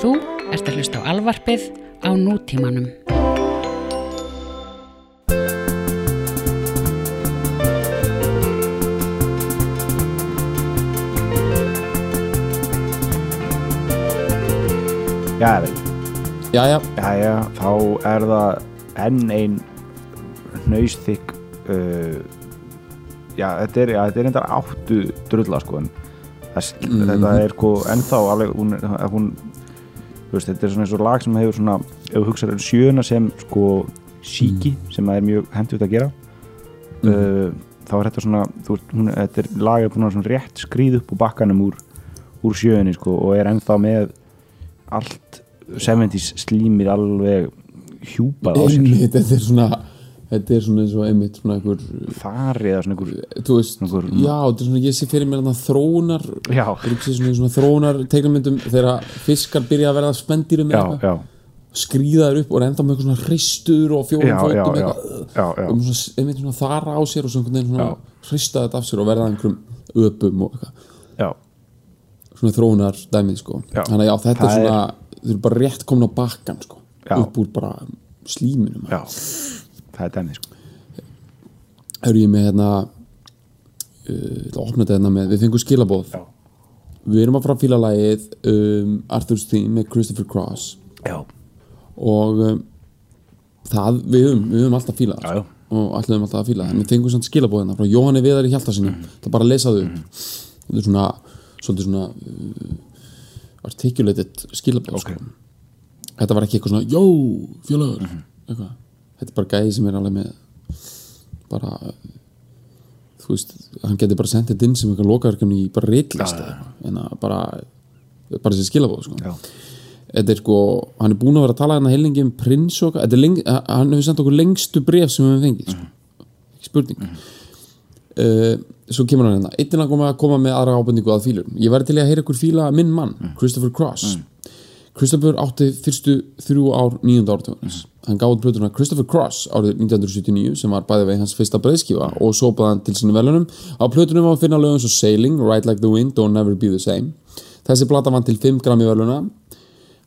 Þú ert að hlusta á alvarpið á nútímanum. Já, veit, Jæja, jæja, þá er það enn ein nöysþykk uh, já, þetta er, já, þetta er endar áttu drulla, sko, en það, Mhm. þetta er, sko, ennþá alveg, hún, hún veist, þetta er svona eins og lag sem hefur svona, ef þú hugsaður um sjöuna sem, sko, síki, sem það er mjög hendur að gera Mhm. uh, þá er þetta svona, veist, hún, þetta er lag er búin að svona rétt skrýð upp úr bakkanum úr, úr sjöunni, sko, og er ennþá með allt 70s slímið alveg hjúpað á sér þetta er svona þetta er svona eins og einmitt svona einhver farið eða svona einhver þú veist, Einhver- já, þetta er svona, ég sé fyrir mér þarna þróunar, er svona, svona þróunar teiknumyndum þegar fiskar byrja að verða spendýrum já, já, skrýða þær upp og er enda með eitthvað svona hristur og fjórum fótum já. og einmitt svona þara á sér og svona, einhvern veginn svona Já. hrista þetta af sér og verða einhverjum öpum og eitthvað svona þróunar dæmið sko Já. þannig að já, þetta Það er svona, þau eru bara rétt komin á bakkan sko, Já. upp úr bara slíminum já. Það er dæmið sko. Hörru ég með hérna uh, ég ætla að opna þetta hérna með, við fengum skilabóð Já. við erum að fara að fíla lagið um, Arthur's Theme með Christopher Cross já, og um, það, við höfum, við höfum alltaf fílað Já, já. og ætlaðum alltaf að fíla það en við fengum samt skilabóðina frá Jóhanni Viðari Hjaltarsinni Mhm. það bara að lesa þau upp þetta er svona, svolítið svona uh, articulated skilabóð sko. þetta var ekki eitthvað svona jó, félagur Mhm. eitthvað. Þetta er bara gæði sem er alveg með bara þú veist, hann geti bara sendið inn sem eitthvað lokaverkefni í bara reitlist en að bara bara þessi skilabóð sko. þetta er sko, hann er búin að vera að tala hérna heilingi um prins og er leng, hann hefur sendt okkur lengstu bref sem við hefum fengið sko. ekki spurning. Uh, svo kemur hann hérna. Eittin að koma, koma með aðra ábendingu að fílur ég væri til að heyra ykkur fíla minn mann Christopher Cross. Christopher átti fyrstu þrjú ár nýjunda áratugunins hann gáði plötuna Christopher Cross árið 1979 sem var bæði vegi hans fyrsta breyðskifa og sópaði hann til sinni velunum á plötunum var að finna lögum svo Sailing, Ride Like the Wind og Never Be the Same. Þessi plata vann til 5 grammi veluna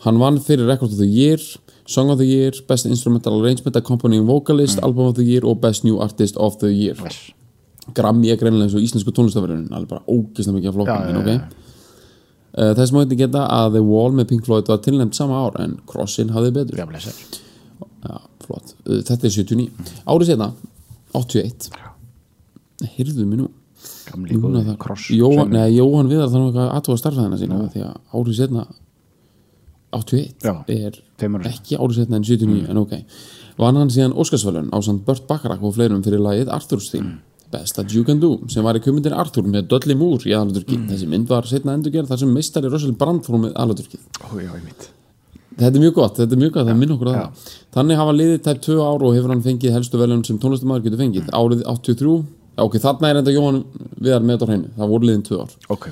hann vann fyrir Record of the Year Song of the Year, Best Instrumental Arrangement Accompanying Vocalist, Album of the Year og Best New Artist of the Year. Grammy er greinilega eins og íslensku tónlistafverðunin alveg bara ógislega mikið af flokkum Já, já, en já, ok Uh, þess má þetta geta að The Wall með Pink Floyd var tilnæmt sama ár en Crossin hafði betur já, Já, flott. Uh, Þetta er 79 Árið setna, 81 Heyrðu mig nú. Gamli góði kross Jóhann, Jóhann Viðar þannig að aðtúa starfæðina sína því að árið setna 81 Já, er árum ekki árið setna en 79 en ok. Vann hann síðan Óskarsvölun á samt Burt Bacharach og fleirum fyrir lagið Arthur's Theme. Best That You Can Do sem var í kumundin Arthur með Dudley Moore í aðalaturki þessi mynd var setna endurgerð þar sem meistari Russell Brand fór með aðalaturkið Ó, já, ég mitt Þetta er mjög gott, þetta er mjög gott, það minn okkur að það. Þannig hafa liðið tæp 2 ár og hefur hann fengið helstu velun sem tónlistamæður getur fengið. Árið 83, já, ok, þarna er enda Jóhann Viðar með þetta hreinu, það voru liðin 2 ár. Ok,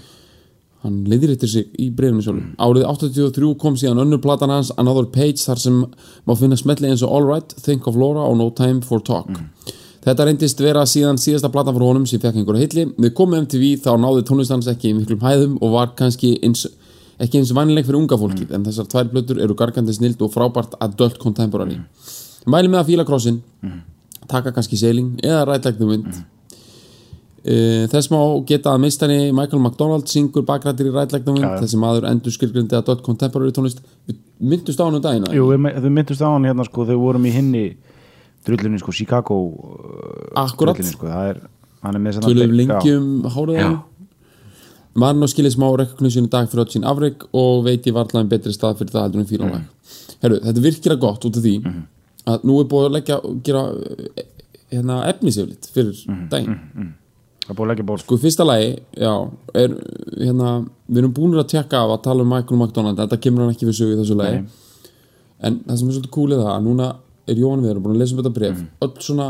Hann liðir eftir sig í brefinu sjálfum Árið 83 kom síðan önnur platan hans Another Page þar sem má finna smetli eins og All Right, Think of Laura og No Time for Talk. Þetta reyndist vera síðan síðasta platan fyrir honum sem fekk einhverja hilli. Við komum MTV þá náði tónlistans ekki í miklum hæðum og var kannski eins, ekki eins vannileg fyrir unga fólkið en þessar tvær blötur eru gargandi snild og frábært adult contemporary. Mæli með að fíla krossin taka kannski sailing eða Ride Like the Wind. Uh, þess má geta að meistari Michael McDonald syngur bakrættir í Ride Like the Wind. Þessi maður endur skilgrindi adult contemporary tónlist. Við myndust á hann um daginn jú, við, myndust á hann hérna sko, þau vorum í hinni drullunni sko, Chicago uh, Akkurat. sko, það er, er með svona- töluðum Á skilið smá recognition í dag fyrir öll sín afreg og veit ég varla en betri stað fyrir það heldur en fílanlag Herru, þetta er virkilega gott út af því að nú er búið að leggja gera eh, hérna, efniseflit fyrir daginn. það er búið að leggja ból Sko í fyrsta lagi, já, er, hérna, við erum búin að tjekka af að tala um Michael McDonald, þetta kemur hann ekki við sögu í þessu lagi, en það sem er svolítið cool er það að núna er Jóhann Viðar búin að lesa um þetta bref, öll svona,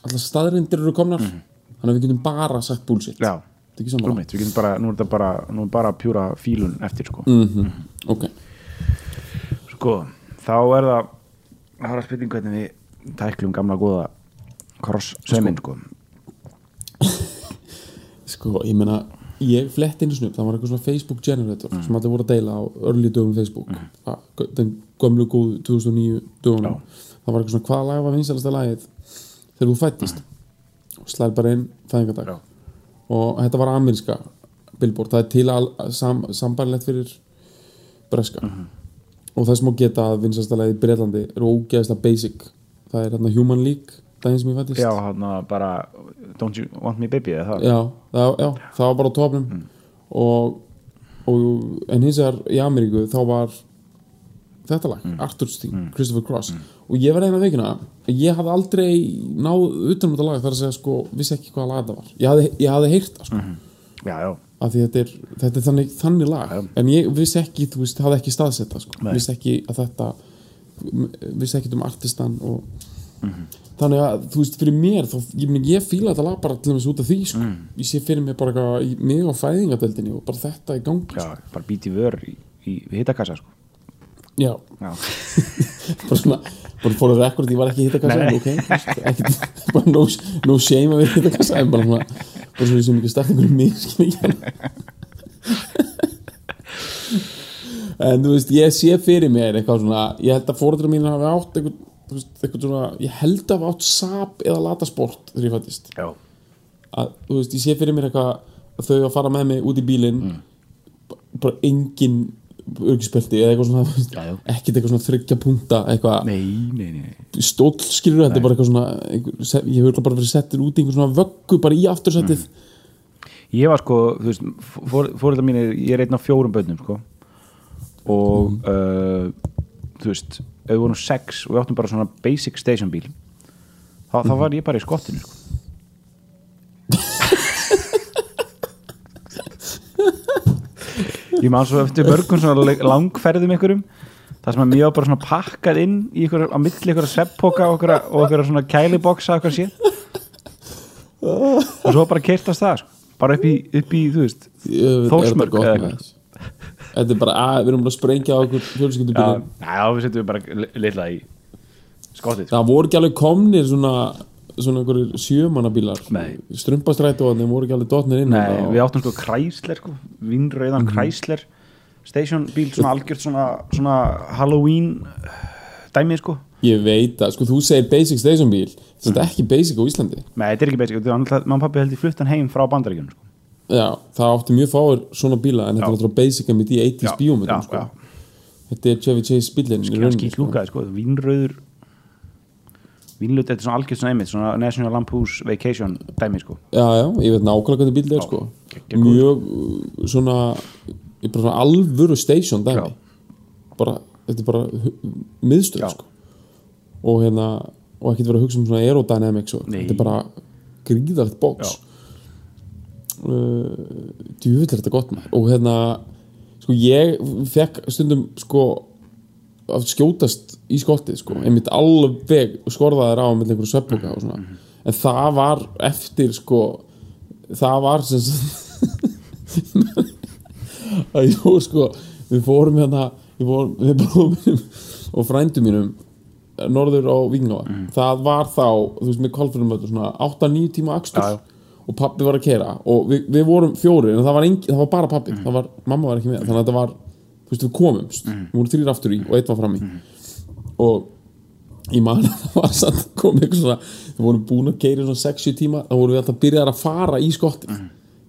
allar staðrindir eru komnar, þannig að við getum bara sagt bullshit, já, rúmitt, við getum bara nú er þetta bara, nú er bara pjúra fílun eftir sko. Ok, sko, þá er það það er að spilning hvernig við tæklum gamla góða kross söminn sko, sko, ég meina ég flett einu snup, það var eitthvað svona Facebook generator sem allir voru að deila á örli dögum Facebook. Mm. den gömlu góð 2009 dögunum. Það var eitthvað svona hvaða lag var vinsalasta lagið þegar þú fættist og slæði bara inn fæðingardag. Já. Og þetta var ameríska billboard, það er til að sam, sambarlegt fyrir breska. Og það sem má geta að vinsalasta lagið í Breitlandi er ógeðslega basic. Það er hérna Human League daginn sem ég fættist Já, hann bara Don't you want me baby eða það? Já, það, já, það var bara á topnum og, og en hins vegar í Ameríku þá var þetta lag, Arthur's Theme, Christopher Cross og ég var eina veikina ég hafði aldrei náð utanum þetta lag þar að segja sko, vissi ekki hvaða lag þetta var. Ég hafði, ég hafði heyrt það sko, Já, já, af því þetta er, þetta er þannig, þannig lag. En ég vissi ekki, þú veist, hafði ekki staðsetta sko, vissi ekki að þetta vissi ekki um artistan og þannig að, þú veist, fyrir mér þá, ég, ég fíla þetta lag bara til þess út af því sko. ég sé fyrir mér bara eitthvað mig á fæðingadeldinni og bara þetta í gangi já, bara bíti vör í, í hittakassa sko. já, Já, bara svona bara fór að rekord, ég var ekki í hittakassa ok, ekkert, bara no, no shame að vera í hittakassa en bara svona, bara svona sem ekki start einhverjum misskilning en þú veist, ég sé fyrir mér eitthvað svona, ég held að fóreldrar mín hafi átt eitthvað, eitthvað svona ég held að hafa átt sap eða latasport þegar ég fættist. Að, þú veist, ég sé fyrir mér eitthvað að þau að fara með mig út í bílinn bara, bara engin örgispelti eða eitthvað svona ekkert eitthvað svona þryggja punta eitthvað stóll skilur þetta er bara eitthvað svona se- ég hefur bara verið settur út í einhver svona vöggu bara í aftursettið. Ég var sko, þú veist, fórölda mín er, ég er einn af fjórum bönnum sko. Og uh, þú veist, við vorum sex og við áttum bara svona basic station bíl þá, þá var ég bara í skottinu sko. Ég man svo eftir mörgum langferðum ykkurum það sem að mér var bara svona pakkað inn í ykkur, á milli ykkur svepppoka og ykkur, og ykkur svona kæliboksa og svo bara keirtast það sko. bara upp í, upp í þú veist Þórsmörk eða eitthvað. þetta er bara að við erum bara að sprengja á okkur já, fjölskyldubílum já, við setjum bara li- litla í skottið sko. það voru ekki alveg komnir svona svona einhverjir sjömanabílar Nei. strumpastrættu og þeim voru ekki alveg dotnir inn Nei, þarna við áttum sko Chrysler sko, vinnrauðan Chrysler station bíl, svona algjört svona, svona Halloween uh, dæmið sko. Ég veit að, sko, þú segir basic station bíl þetta er ekki basic á Íslandi. Nei, þetta er ekki basic, mann pappi held í fluttan heim frá bandaríkjunum sko. Já, það átti mjög fáir svona bíla en þetta er náttúrulega basic að mitt í 80s bíómyndum sko. Þetta er Chevy Chase bílinn í rauninni, skýt lúkaði sko, vinnrauður vinnlaut, þetta er svona algjört svona einmitt svona National Lampoon's Vacation dæmið sko. Já, já, ég veit nákvæmlega hvernig bíl þetta er Já, sko. Mjög uh, svona ég bara svona alvöru station dæmi. Bara, þetta er bara miðstöð sko. og hérna og ekki vera að hugsa um svona aerodynamics og þetta er bara gríðart box. Uh, djúvill er þetta gott maður. Og hérna sko ég fekk stundum sko að skjótast í skottið sko, einmitt alveg skorðaðir á með einhverju sveppuka og svona. En það var eftir sko það var sem að fór sko við fórum hérna fórum, við bróðum mínum og frændum mínum norður á Víkingáa það var þá, þú veist, með svona 8-9 tíma akstur Já, já. og pappi var að kera og við, við vorum fjóri en það var, engi, það var bara pappi það var, mamma var ekki með, þannig að þetta var veist, við komumst, við vorum þrýr aftur í og eitt var fram í og ég man að það var samt komið eitthvað svona, við vorum búin að keira svona 60 tíma, þá vorum við alltaf byrjaðar að fara í skottið,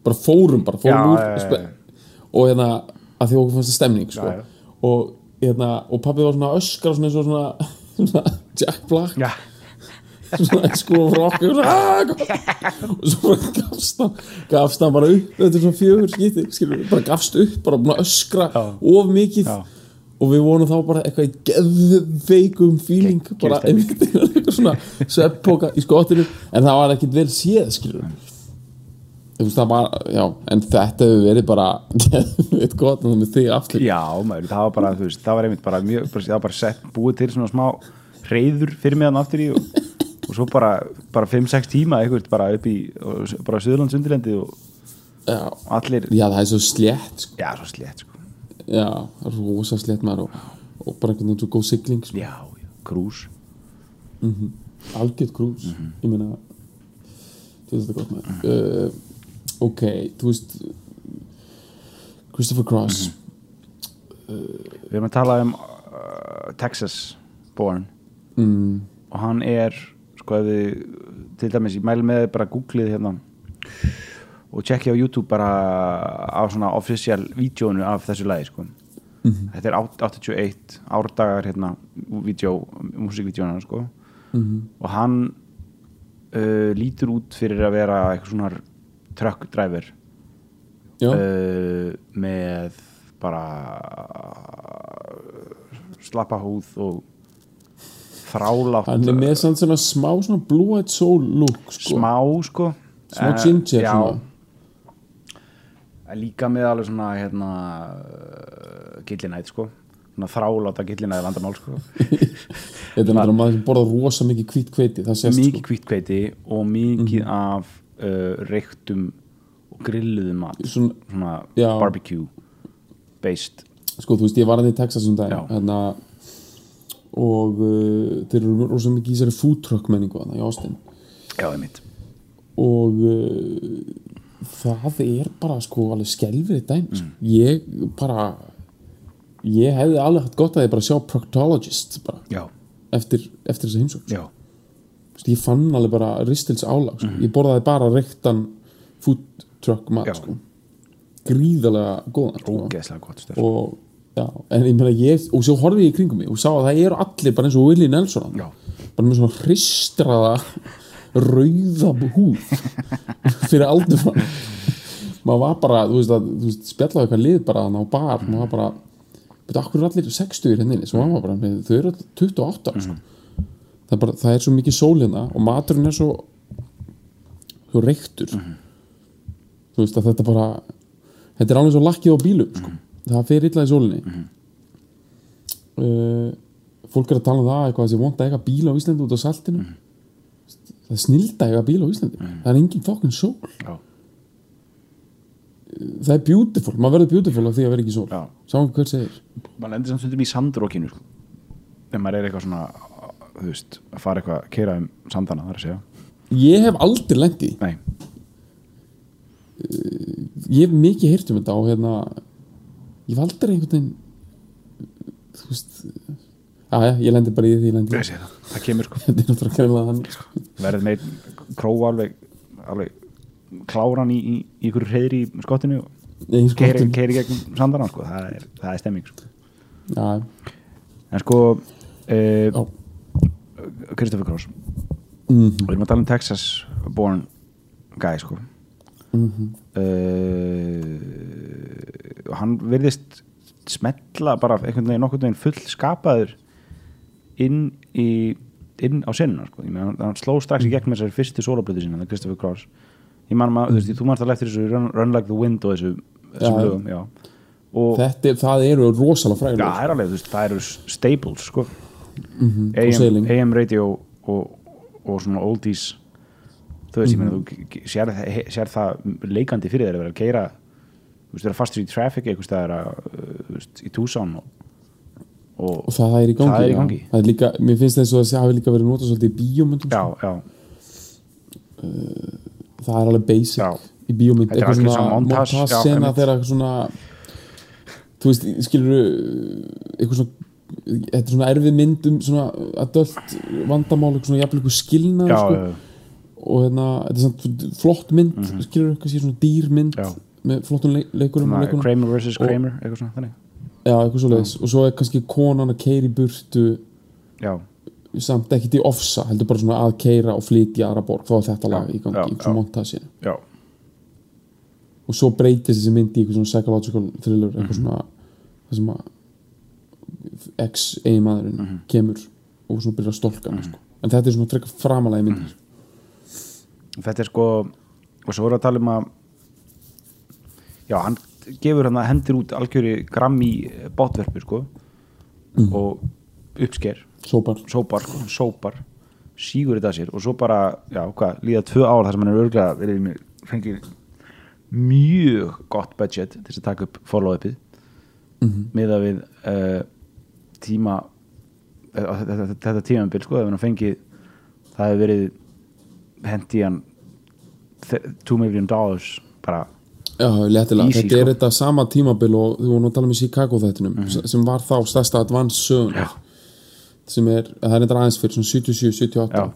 bara fórum bara, fórum Já, úr já, já, spe- og hérna, að því okkur fannst það stemning sko. Og hérna, og pappi var svona öskra svona eins og svona, svona Jack Black svona sko og svona "Ah, hvað?" og svo bara gafst hann gafst hann bara upp, þetta er svona fjögur skýtti skilur, bara gafst upp, bara búin að öskra Já. of mikið Já. og við vonum þá bara eitthvað í geðveikum feeling, Ge- bara einmitt eitthvað svona sveppoka í skottinu en það var ekkit vel séð skilur var, já en þetta hefur verið bara geðveit gott með þig aftur já maður, það var bara, þú veist, það var einmitt bara mjög, bara, það var bara sett, búið til svona smá reyður fyrir meðan aftur í og, og svo bara, bara 5-6 tíma eitthvað bara upp í, bara Suðurlands undirlendi og já, allir, já það er svo slétt sko. já, svo slétt sko. Já, rosa slétt maður og, og bara einhvern veginn svo góð sigling sko. já, já, krús. Algjörð krús. Ég meina þú veist þetta gott maður. Uh, ok, þú veist Christopher Cross. Við erum að tala um uh, Texas born. Mm, og hann er sko ef við til dæmis, ég mæli með þið bara googlið hérna og tjekki á YouTube bara á svona official vídjónu af þessu lagi sko. Þetta er 8- 81 árdagar hérna vídjó, músikvídjónu sko. Mhm, og hann uh, lítur út fyrir að vera eitthvað svona truck driver. Uh, með bara slappa húð og þrálátt hann er með samt svona smá svona blue-eyed soul look sko. smá sko. Smá Eh, ginger já, svona. Líka með alveg svona hérna gillinæð sko. Svona þráláta gillinæð vandamál sko. Þetta er náttúrulega maður sem borðar rosa mikið hvít kveiti það sést mikið sko. hvítkveiti og mikið af uh, reyktum og grilluðum mat. Svona- svona barbecue based sko þú veist ég var hann í Texas um dag hérna, og uh, þeir eru rosa mikið í þessari food truck menningu þarna í Austin já, er mitt og uh, það er bara sko alveg skelfrið dæmi sko. ég bara ég hefði alveg hatt gott að ég bara sjá proctologist bara já, eftir, eftir þessa heimsókn já, Þú veist, ég fann alveg bara ristils álag sko. ég borðaði bara reyktan food truck mat Já. sko. gríðarlega góðan sko. og já, en ég meina ég og svo horfði ég í kringum mig og sá að það eru allir bara eins og Willi Nelson já, bara með svona hristraða rauða húð fyrir aldur maður var bara, þú veist að veist, spjallaði eitthvað lið bara á bar maður var bara, betur, akkur er allir 60 hérna inni, svo var maður bara, með, þau eru allir 28 sko. það, er bara, það er svo mikið sólina og maturinn er svo svo reyktur. Þú veist að þetta bara þetta er alveg svo lakkið á bílum sko. Það fer illa í sólinni. Uh, fólk er að tala um það eitthvað að sé vont að eiga bíl á Íslandi út á saltinu. Það er snild að eiga bíl á Íslandi. Það er engin fokkin sól. Já, það er beautiful, maður verður beautiful af því að vera ekki sól. Sáum hver segir. Maður lendir samt stundum í sandrókinu sko. ef maður er eitthvað svona þú veist, að fara eitthvað að keira um sandana þar að segja. Ég hef aldrei í, nei, ég hef mikið heyrt um þetta og hérna ég aldrei einhvern veginn þú veist aðja, ég lendi bara í því það, það kemur sko er sko. verður með króa alveg, alveg kláran í, ykkur reyðri í skottinu og keiri, skottinu. keiri gegn sandana sko. það, er, það er stemming sko. en sko uh, já, Christopher Cross mm við erum að tala um Texas born guy sko -hmm. uh, hann virðist smetla bara einhvern veginn nokkurn veginn full skapaður inn í inn á sinna sko. Meina, hann, sló strax í gegn með þessari fyrstu soloplötu sína, það er Christopher Cross ég man maður, þú veist, þú manst að eftir þessu Run, Run Like the Wind og þessu, þessum Já. lögum, já og þetta er, það eru rosalega já, frægur það er alveg, þú veist, það eru staples sko Mhm, og AM, AM radio og, og svona oldies þú veist, ég meina, Mhm. þú sér, það- sér það leikandi fyrir þeir að vera að keira þú veist, vera fastur í traffic eitthvað staðar að, uh, í Tucson og, og, og það er í gangi, Það er í gangi. Það er líka, mér finnst þess að það hafi líka verið notað svolítið í bíómyndum já, sko. já, það er alveg basic Já. í bíómynd eitthvað svona montage, sena þegar eitthvað svona þú veist, skilur eitthvað svona þetta er svona erfið mynd um svona adult vandamál, eitthvað svona eitthvað skilnað sko. Já, og hérna, þetta er flott mynd mm -hmm. skilur eitthvað svona dýrmynd Já. með flottum leik, leikurum Kramer vs. Kramer eitthvað svona, þannig já, eitthvað svo leiðis og svo er kannski konan að keira í burtu já, samt ekkert í ofsa, heldur bara svona að keira og flytja aðra borg, þá er þetta lag í gangi já, í já. svona montage já, og svo breytist þessi mynd í eitthvað svona psychological thriller Mhm. eitthvað svona það sem að ex eiginmaðurinn Mhm. kemur og svona byrjar að stolka hana sko. en þetta er svona frekar framalega mynd Mhm. Þetta er sko og svo voru að tala um að já, hann gefur hann að hendur út algjöri grammi bátverfi sko. Mhm. og uppsker. Sópar. Sópar, sko, sópar. Sígur þetta að sér. Og svo bara, já, hvað, líða tvö ár þar sem hann er örglega verið með fengið mjög gott budget til að taka upp follow-upið. Mhm. miða við uh, tíma uh, þetta, þetta, þetta tímabil, sko, það hefur verið hendi hann 2 million dollars bara Já, léttilega, þetta er sko. þetta sama tímabil og þú vorum að tala um í Chicago þættinum sem var þá stærsta Já. sem er, það er þetta aðeins fyrir svona 77, 78 Já.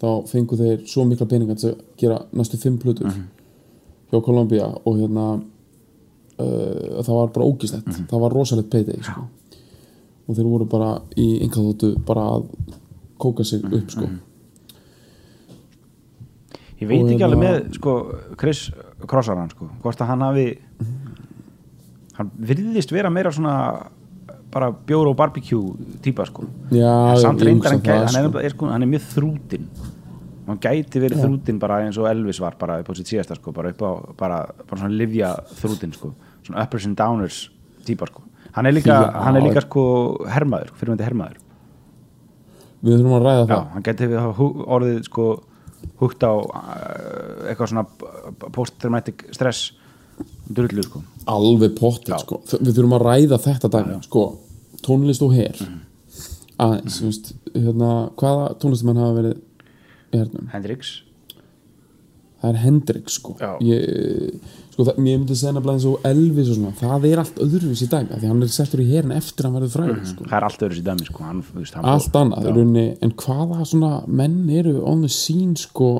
þá fengu þeir svo mikla peninga til að gera næstu fimm plötur hjá Columbia og hérna uh, það var bara ógislegt það var rosalegt payday sko. og þeir voru bara í einhverjum bara að kóka sig upp sko. Ég veit ekki alveg með sko, Chris Crossaran sko, hvort að hann hafi hann virðist vera meira svona bara bjór og barbecue típa sko. Já, samt reyndar hann, gæti, hann, sko. er, nefnilega- er, sko, hann er mjög þrútin hann gæti verið þrútin bara eins og Elvis var bara upp á sitt síðasta sko, bara upp á bara, bara svona livja þrútin sko, svona uppers and downers típa sko. Hann er líka, Já. hann er líka sko hermaður, fyrirvændi hermaður. Við þurfum að ræða Já, það. hann geti við hafa orðið sko húgt á uh, eitthvað svona post-traumatic stress drullu sko alveg pottit Já. sko. Við þurfum að ræða þetta dæmi sko, tónlist og her Mhm. aðeins, þú veist hérna, hvaða tónlistamenn hafa verið í hernum, Hendrix það er Hendrix sko, ég, sko það, mér myndi segja nefnilega eins og Elvis og svona það er allt öðruvísi dæmi, af því hann er settur í herin eftir að hann verður frægur sko. það er allt öðru sér dæmi sko. Hann, veist, allt annað, í rauninni, en hvaða svona menn eru on the scene sko,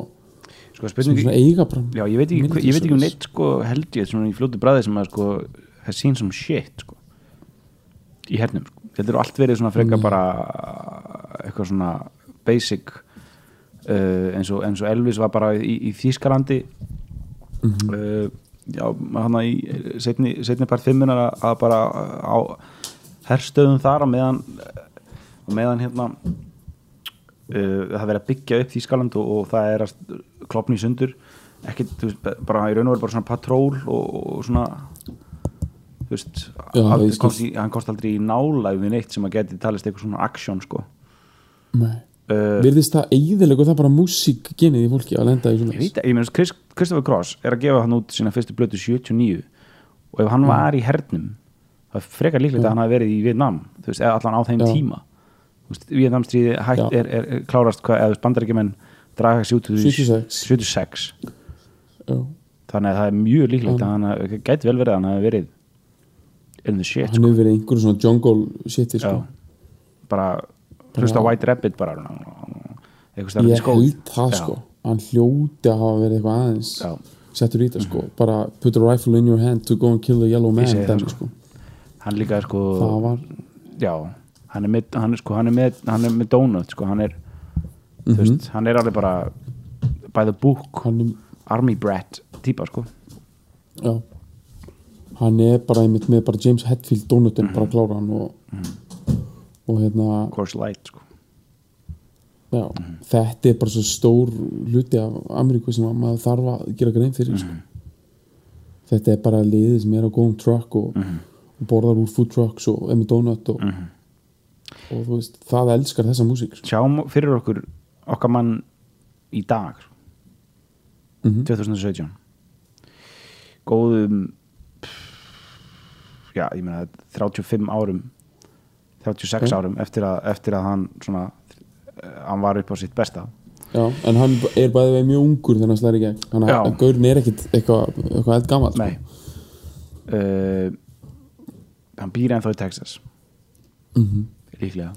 sko bara Já, ég veit ekki, ég veit ekki um neitt sko held ég svona í fljótu bræði sem að sko has seen some shit sko í hernum sko. Þetta eru allt verið svona frekar bara eitthvað svona basic uh, eins, og, eins og Elvis var bara í, í Þýskalandi. Uh, já, hann í setni, setni part fimmunar að, að bara á herstöðum þar á meðan á meðan hérna það verið að byggja upp Þýskaland og, og það er að klopna í sundur. Ekki, þú veist, bara í raun og veru bara svona patról og, og svona þú veist, Já, aldrei komst í, hann komst aldrei í nálæg við neitt sem að geti talist eitthvað svona aksjón sko. Nei. Uh, virðist það eiginlega það bara músík genið í fólki að lenda í svona ég veit að, ég meina, Chris, Christopher Cross er að gefa hann út sína fyrstu blötu 79 og ef hann var í hernum það er frekar líklegt að hann hafi verið í Vietnam þú veist, eða allan á þeim Já. tíma Þú veist, Vietnamstríði hætt Já. er, er, er klárast hvað, eða bandarækjumenn draga sig út úr því 76. 76 Já. þannig að það er mjög líklegt að hann gæti vel verið að hann hafi verið in the shit hann hefur verið einhverjum svona jungle shiti sko. Bara hlusta á White Rabbit bara ég held það sko hann hljóti að hafa verið eitthvað aðeins Já. Mhm. settur í þetta sko bara put a rifle in your hand to go and kill the yellow man það, dæmi, sko. sko. hann líka sko það já, hann er með hann er, sko, hann er með, hann er með donut sko, hann er veist, hann er alveg bara by the book army brat típa sko já, hann er bara einmitt með bara James Hetfield donutin Mhm. bara klára hann og, og hérna course light sko já, Mhm. þetta er bara svo stór hluti af Ameríku sem að maður þarf að gera grein fyrir sko. Mhm. þetta er bara liðið sem er á góðum truck og, Mhm. og borðar úr food trucks og með donut og, og þú veist, það elskar þessa músík sko. sjáum fyrir okkur okkar mann í dag Mhm. 2017 góðum pff, já, ég meina 35 árum 36 Já. árum eftir að, eftir að hann svona eh, hann var upp á sitt besta. Já, en hann er bæðið veið mjög ungur þegar hann slæri gegn. Þannig að gaurin er ekkit eitthvað eitthva eld gammal Nei. Uh, Hann býr ennþá í Texas. Mhm. Líklega.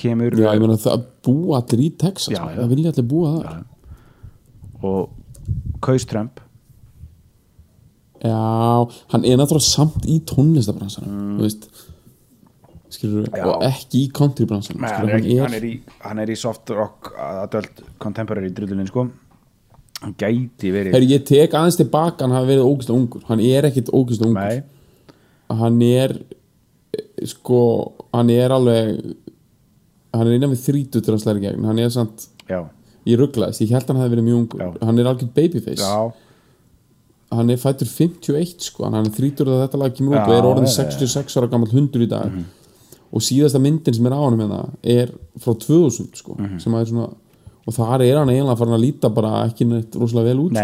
Kemur Já, ég meina það búa allir í Texas Já, sko. já. það vilja allir búa þar. Já. Og Kaus Trump. Já, hann er náttúrulega samt í tónlistabransanum þú veist skilur Mm. Og ekki í countrybransanum Nei, hann, er, hann, í, hann er í soft rock adult contemporary drullunni sko. Hann gæti verið Herri, ég tek aðeins tilbaka hann hafi verið ógæslega ungur. Hann er ekkit ógæslega ungur. Nei, hann er sko, hann er alveg hann er innan við þrítu til að slæri í gegn. Hann er samt, já, ég rugglaðist, ég held hann hafi verið mjög ungur. Já. hann er algjör babyface. Já. Hann er fættur 51 sko hann er þrítur að þetta lag kemur út og er orðin já, já. 66 ára gammal hundur í dag og síðasta myndin sem er á hann hérna er frá 2000 sko sem að er svona og þar er hann eiginlega farin að líta bara ekki neitt rosalega vel út sko.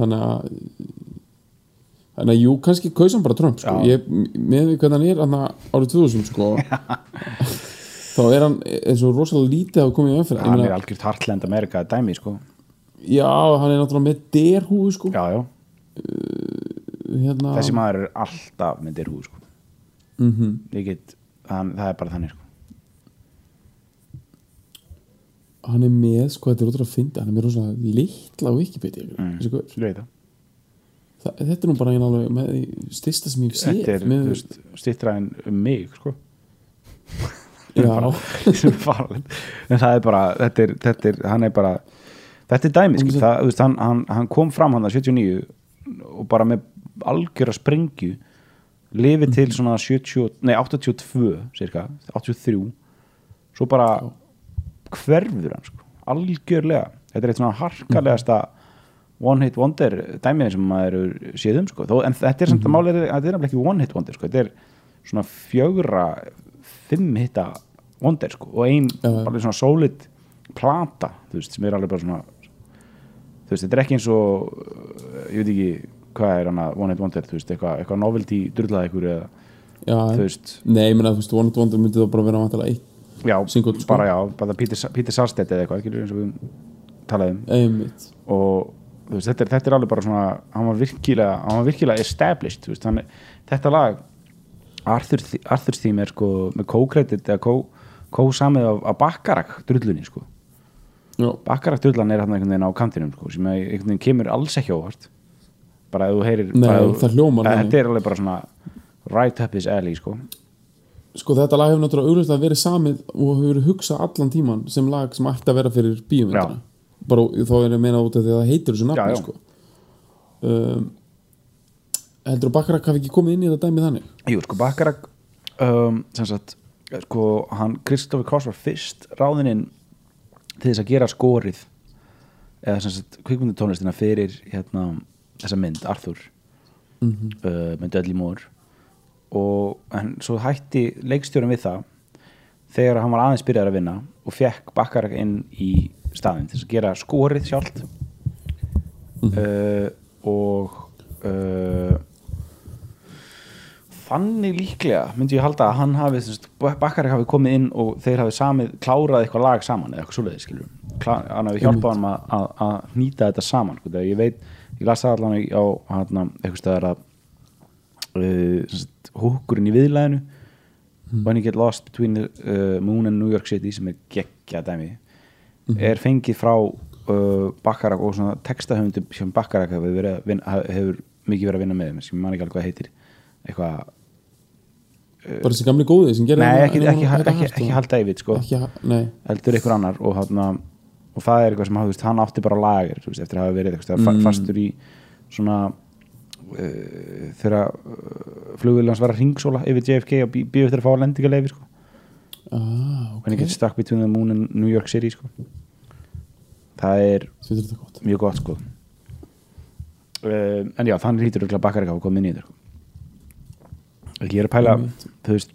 Þannig að þannig að jú, kannski kaus hann bara Trump sko. Ég, með því hvernig hann er hann árið 2000 sko þá er hann eins og rosalega lítið að koma í umfyrir hann er algjört Heartland America dæmi sko. Já, hann er náttúrulega með derhúðu sko. Já, já, hérna, þessi maður er alltaf með derhúð sko. Mm Ég get, það, það er bara þannig sko. hann er með, sko, þetta er útrúlega að finna hann er með rosalega litla Wikipedia mm. veit það það, þetta er nú bara einn alveg með því styrsta sem ég stittra en um mig sko. farlegt en það er bara, þetta er, þetta er hann er bara, þetta er dæmi skil, það, veist, hann, hann, hann kom fram hann að 79 og bara með algjöra sprengju lifið til svona 70, nei 82 cirka, 83 svo bara hverfur hann sko, algjörlega. Þetta er eitt svona harkalegasta one hit wonder dæmið sem maður eru séð um sko, Þó, en þetta er samt að máli þetta er nefnilega ekki one hit wonder sko, þetta er svona fjögra fimm hitta wonder sko, og ein Já, já. alveg svona solid plata, þú veist, sem er alveg bara svona þú veist, þetta er ekki eins og uh, ég veit ekki hvað er hana one hit wonder, þú veist, eitthvað eitthva novelty drullað ykkur eða, já, þú veist? nei, ég meina, þú veist, One Hit Wonder myndi það bara vera vantilega eitt já, Single, sko. bara já, bara Peter, Peter Sarstedt eða eitthvað, ekki eins og við talaðum. Einmitt, og þú veist, þetta, er, þetta er alveg bara svona hann var virkilega, hann var virkilega established þú veist, hann, þetta lag Arthur, Arthur Theme er sko með co-credit eða co- co-samið af, af Baccarat drullunni sko. Já, Baccarat drullan er hann einhvern veginn á kantinum sko, sem er, einhvern veginn kemur alls ekki óvart bara ef þú heyrir Nei, bara þú- það hljómar þannig. þetta er alveg bara svona right up his alley sko. Sko þetta lag hefur náttúrulega auglustlega verið samið og hefur verið hugsað allan tíman sem lag sem ætti að vera fyrir bíumvindina bara þá er ég að meina út af því að það heitir þessu nafni sko. Um, heldur að Bakarak hafi ekki komið inn í þetta dæmi þannig? Jú, sko Baccarat um, sem sagt, sko hann Kristoffer Cross var fyrst ráðinn til þess að gera skorið eða sem sagt kvikmyndutónlistina fyrir hérna þessa mynd, Arthur mm uh, með Dudley Moore. Og en svo hætti leikstjórum við það þegar hann var aðeins byrjar að vinna og fekk Baccarat inn í staðinn til að gera skorið sjálft. Uh, og uh, þannig líklega myndi ég halda að hann hafi Baccarat hafi komið inn og þeir hafi samið klárað eitthvað lag saman eða eitthvað Klá- hann hafi hjálpað hann að, að, að nýta þetta saman sko, ég veit, ég las það allan á hérna, eitthvað stöðar að uh, húkurinn í viðlæðinu When you get lost between the uh, moon and New York City sem er geggja dæmi er fengið frá uh, Baccarat og svona textahöfundu sem Baccarat hefur, verið, vinna, hefur mikið verið að vinna með sem ég man ekki alveg hvað heitir. Eitthvað, bara þessi gamli góði sem gerir nei hana- ekki, hana- ekki, ekki, hart ekki, og- Hal David sko, heldur ykkur annar og, hana, og það er eitthvað sem veist, hann átti bara lager veist, eftir að hafa verið eitthvað mm. fastur í svona uh, þegar uh, flugvillans var að ringsóla yfir JFK og býð eftir að fá lendingaleifi sko. ah, ok when you get stuck between the moon and New York City sko. það er er gott mjög gott sko. uh, en já, þannig hýtur örugglega bakkar ekki að koma inn í þetta ég er að pæla Einmitt. þú veist,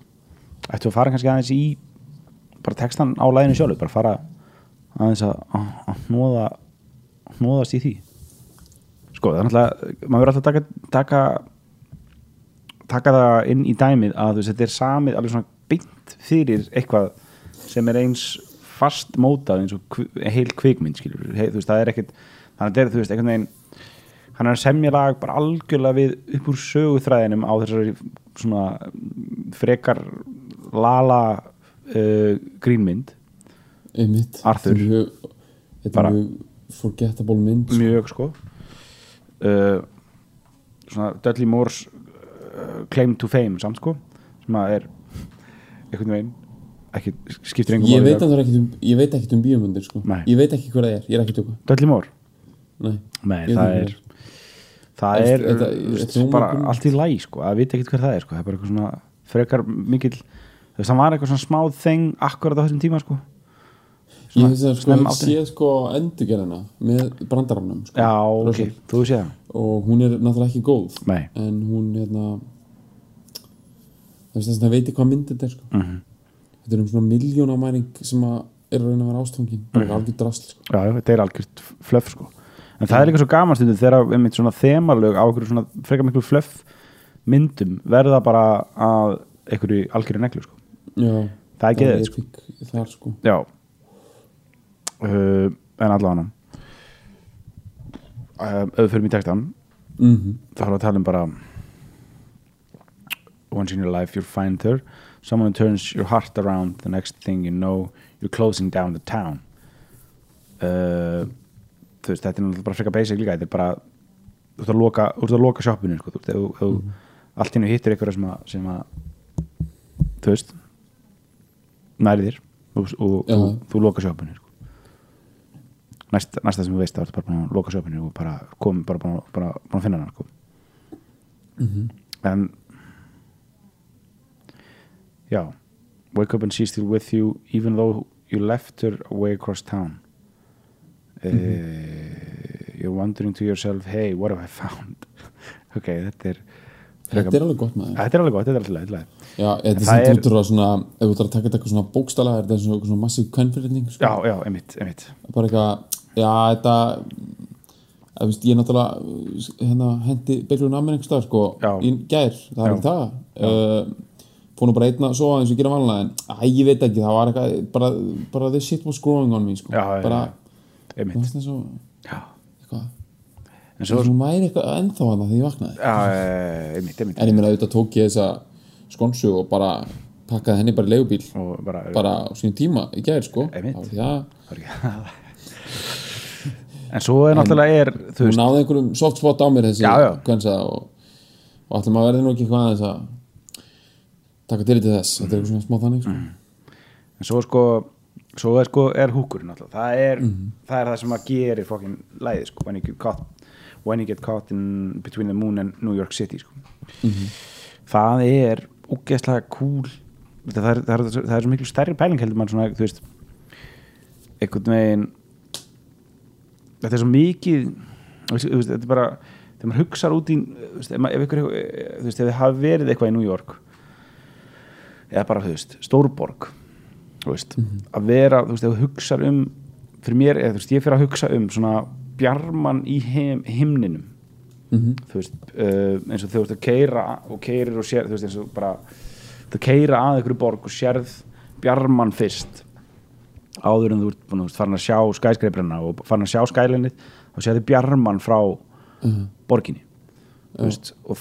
ættu að fara kannski aðeins í bara textan á læginu sjálf bara fara aðeins að hnoða hnoðast í því. Sko, það er náttúrulega maður verður alltaf að taka, taka taka það inn í dæmið að veist, þetta er samið alveg svona beint fyrir eitthvað sem er eins fast mótað eins og heil kvikmynd skilur, He, þú veist, það er ekkert þannig að þetta er, þú veist, einhvern veginn hann er að semja lag bara algjörlega við upp úr söguþræðinum á þessari svona frekar lala uh, grínmynd einmitt Arthur. Þetta er mjög, þetta Bara- er mjög forgettable mynd sko. mjög sko uh, svona Dudley Moore's uh, claim to fame samt sko sem að er einhvern veginn ekki, skiptir engum ég máli veit, að- ekkert um, ég veit ekkert um bíómyndir sko. Nei. ég veit ekki hvað það er, ég er ekki tjóka Dudley Moore Nei, Nei, Ég það veit er það Er- er, þetta- þú veist, þetta er bara ómögulegt. allt í læg sko, að vita ekkert hver það er sko, það er bara eitthvað svona frekar mikill þú veist, það var eitthvað svona smáð þeng akkurat á þessum tíma sko ég veist að sko, sé sko endurgerðina með brandarannum sko, Já, ok, þú sé það og hún er náttúrulega ekki góð Nei, en hún hérna það veist þess að það veit hvað mynd þetta er sko. Mhm. þetta er um svona miljónamæring sem er að reyna að vera ástfangin. Bara Mhm. mm. algjör drasl sko. já, þetta er algjört flöff sko. En það er líka svo gaman stundum þegar einmitt svona þemalög á einhverju svona frekar miklu flöff myndum verða bara að einhverju algjörju neglu sko. Já, það er geðið sko. þar sko. Já uh, En allavega um, ef við fyrir í textan mm þá erum við að tala um bara once in your life you'll find her someone turns your heart around the next thing you know you're closing down the town. Uh, þú veist, þetta er náttúrulega bara frekar basic líka, þetta er bara þú ert að loka, þú ert að loka shoppinu sko, þú veist, ef þú allt innu hittir ykkur sem að, sem að þú veist næri þér og, og, og þú loka shoppinu sko. Næst, næsta sem þú veist þá ertu bara búin að loka shoppinu og bara kom bara búin að- bara að finna hana sko. en já wake up and she's still with you even though you left her away across town uh, you're wondering to yourself hey what have I found ok, þetta er Þetta er alveg gott maður þetta er alveg gott, þetta er alltaf leið Já, þetta er Það út úr að svona ef þú ætlar að taka þetta eitthvað svona bókstala er þetta svona massíf kvennfyrirning sko. já, já, einmitt, einmitt bara eitthvað, já þetta að, ég náttúrulega hérna, hendi byrjun að mér einhvers stað sko, í gær, það er ekki það uh, fór nú bara einna svo eins og gera vanlega en æ, ég veit ekki, það var eitthvað bara, bara the shit was growing on me sko. Já, bara, það er svo eitthvað, en svo væri eitthvað ennþá hana þegar ég vaknaði? Já, einmitt, einmitt. En ég meina auðvitað tók ég þessa skonsu og bara pakkaði henni bara í leigubíl. Og bara, bara á sínum tíma í gær sko. Einmitt. Það var að ekki- en svo er náttúrulega er þú veist, náði einhverjum soft spot á mér þessi Já, já. kvensa og, og allir maður verði nú ekki hvað aðeins að taka til til þess þetta er eitthvað svona smá þannig sko. en svo sko svo er sko, er húkurinn alltaf það er, Mhm. það er það sem að gerir fokkin læði sko, when you get caught when you get caught in between the moon and New York City sko Mhm. það er ógeðslega cool það er, það, er, það er svo miklu stærri pæling heldur mann svona, þú veist einhvern veginn þetta er svo mikið þetta er bara þegar maður hugsar út í veist, ef, ykkur, þú veist, ef þið hafi verið eitthvað í New York eða bara, þú veist, Stórborg þú veist, að vera þú veist, ef þú hugsar um fyrir mér, eða þú veist, ég fyrir að hugsa um svona bjarman í heim, himninum Mhm. þú veist, uh, eins og þú veist að keira og keirir og sér, þú veist, eins og bara þú keira að einhverju borg og sérð bjarman fyrst áður en þú ert búin farin að sjá skæskreibrina og farin að sjá skælinni þá sérðu bjarman frá borginni. Þú veist, og,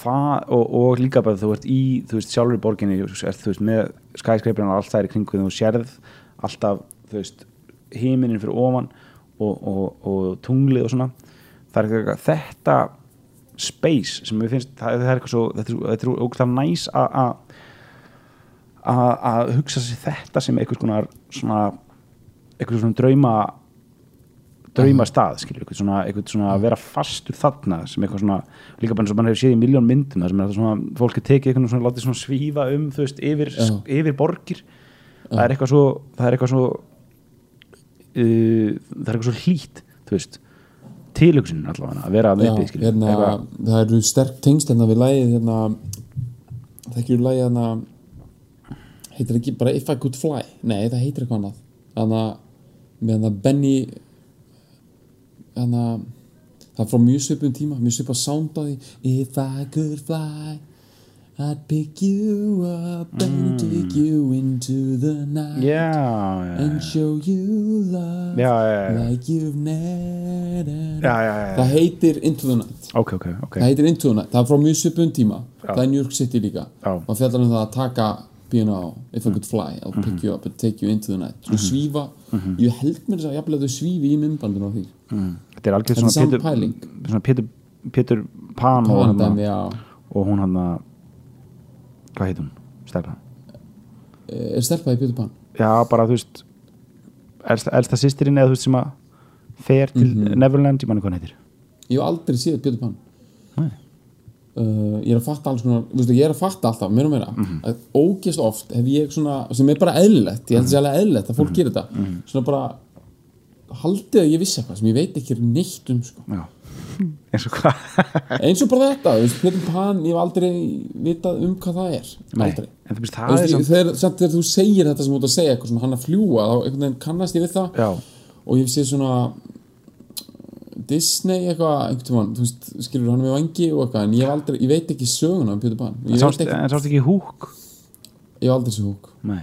og, og líka bara þú ert í þú veist, sjálfur í borginni þú veist, með skæskreibrina og allt það er í kringu þú sérð alltaf himinin fyrir ofan og, og, og tunglið og svona. Það er eitthvað, þetta space sem við finnst það, það er eitthvað svo, þetta er, er ógæðlega næs að að- hugsa sér þetta sem konar svona einhvers svona drauma drauma stað, skilur, eitthvað svona, eitthvað svona að vera fastur þarna sem eitthvað svona líka bara eins og mann hefur séð í miljón myndum sem er þetta svona, fólk er tekið eitthvað svona látið svona svífa um, þú veist, yfir, Já. yfir borgir. Það er eitthvað svo það er eitthvað svo uh, það er eitthvað svo hlýtt þú veist, tilhugsunin allavega að vera að Já, veipi, skilur hérna, eitthvað, það eru sterk tengst hérna við lægið hérna, þekkir þú lægið hérna heitir ekki bara If I Could Fly? Nei, það heitir eitthvað annað hérna, með hérna Benny hérna það er frá mjög svipum tíma, mjög á því If I could fly I'd pick you up and take you into the night já, já, and show you love já. like you've never það heitir Into the Night. Ok, ok, ok. Það heitir Into the Night, það er frá mjög svipun tíma það er New York City líka. Og fjallar um það að taka píuna á If I could fly, I'll pick you up and take you into the night. Svo Mhm. svífa, ég held mér þess að jafnvel að þau svífi í myndbandinu á því þetta er algjör Þetta er svona Pétur, Pétur Pan og, og hún hann að hvað heit hún, stelpa. Er stelpaði Pétur Pan? Já, bara þú veist elsta, sýstirinn eða þú veist sem að fer til Mhm. Neverland, ég manni hvað hann heitir. Ég hef aldrei séð Pétur Pan. Nei. Uh, ég er að fatta alls konar veistu, ég er að fatta alltaf, meira og meira. Mhm. að ógeðst oft hef ég svona sem er bara eðlilegt, ég held að það er eðlilegt að fólk Mhm. gerir þetta. Svona bara haldið að ég vissi eitthvað sem ég veit ekki neitt um sko. eins og hvað? Eins og bara þetta, þú veist, Pétur Pan ég hef aldrei vitað um hvað það er. Nei, aldrei. en Þú það er samt þegar, samt þegar þú segir þetta sem þú ert að segja eitthvað svona hann að fljúa, þá kannast ég við það. Já, og ég sé svona Disney eitthvað, einhvern tímann, þú veist, skilur hann með vangi og eitthvað, en ég, aldrei, ég veit ekki söguna um Pétur Pan, en sást, ekki en sást ekki húk ég hef aldrei sér húk nei,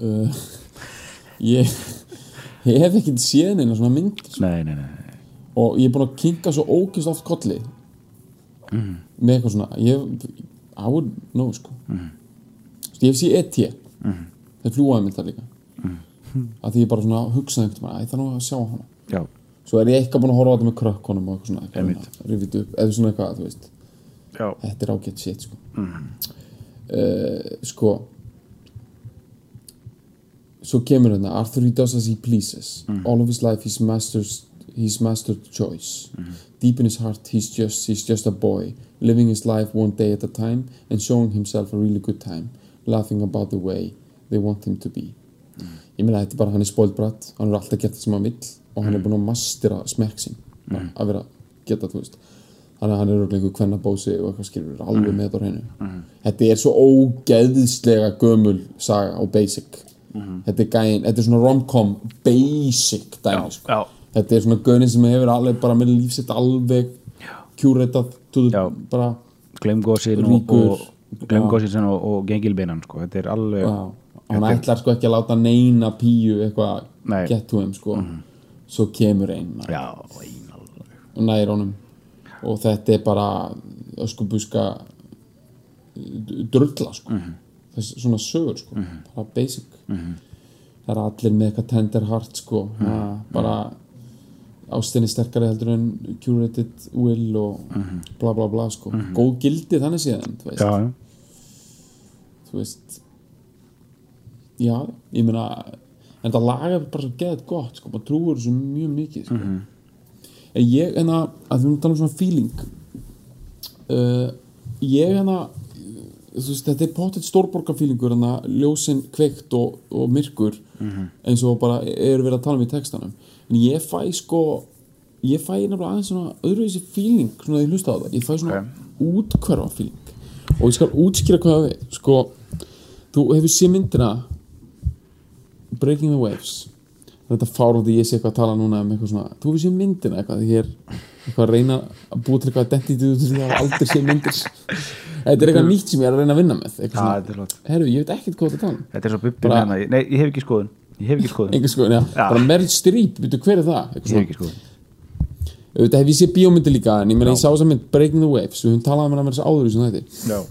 uh, ég, ég hef ekki séð neina svona mynd sko. nei, nei, nei, og ég er búin að kinka svo ókist oft kolli. Mhm. með eitthvað svona ég, I would know sko. Þú veist, ég hef séð ET þeir fljúaði mér það líka. Mhm. að því ég bara svona hugsaði einhvern veginn, æ, það nú að sjá hana. Já, svo er ég eitthvað búin að horfa á þetta með krökkunum og eitthvað svona, rifið upp, eða svona eitthvað, þú veist. Já, þetta er ágætt shit sko. Uh, sko svo kemur hérna Arthur he does as he pleases. All of his life he's master's he's mastered choice. Deep in his heart he's just he's just a boy living his life one day at a time and showing himself a really good time laughing about the way they want him to be. Ég meina þetta er bara hann er spoilbrætt hann er alltaf gert það sem hann vill og hann er búin að mastera smekk sin að vera geta þú veist. Þannig að hann er örugglega einhver kvennabósi og eitthvað skilur alveg með þetta á hreinu. Þetta er svo ógeðslega gömul saga og basic. Þetta er gæin, þetta er svona rom-com basic dæmi sko. þetta er svona gaunin sem hefur alveg bara með lífsitt alveg Já. bara glemgósin og, og og, gengilbeinan sko, þetta er alveg hann ætlar sko ekki að láta neina píu eitthvað Nei. get to him sko svo kemur einn já, einalveg og nær honum. Og þetta er bara öskubuska drulla sko. Þess svona sögur sko. Bara basic. Það er allir með eitthvað tender heart sko mm bara ástinni sterkari heldur en curated will og bla bla bla sko. Góð gildi þannig síðan þú veist, já, þú veist. Já, ég meina en það laga bara svo geðið gott sko, maður trúur þessu mjög mikið sko. en ég en að, að við erum að tala um svona feeling uh, ég en að þú veist, þetta er potið stórborgarfílingur en að ljósin kveikt og, og myrkur eins og bara eru verið að tala um í textanum. En ég fæ sko ég fæ nefnilega aðeins svona öðruvísi feeling svona því ég hlusta á það, ég fæ svona útkverfa feeling. Og ég skal útskýra hvað það við sko, þú hefur séð myndina Breaking the Waves. Þetta fárandi ég sé eitthvað að tala núna um eitthvað svona, þú hefur séð myndina eitthvað því ég er eitthvað að reyna að búa til eitthvað identity út því að ég aldrei séð myndir. Þetta er eitthvað nýtt sem ég er að reyna að vinna með eitthvað svona, er herru, ég veit ekkert hvað þetta tala um. Þetta er svo bubbi Bara- hérna nei, ég hef ekki skoðun ég hef ekki skoðun, einhver sko, já, Já. bara Meryl Streep, veitu hver er það? Ég hef ekki skoðun. Auðvitað hef ég séð bíómyndi líka en ég meina ég sá þess að mynd Breaking the Waves við höfum talað um hana með þess áður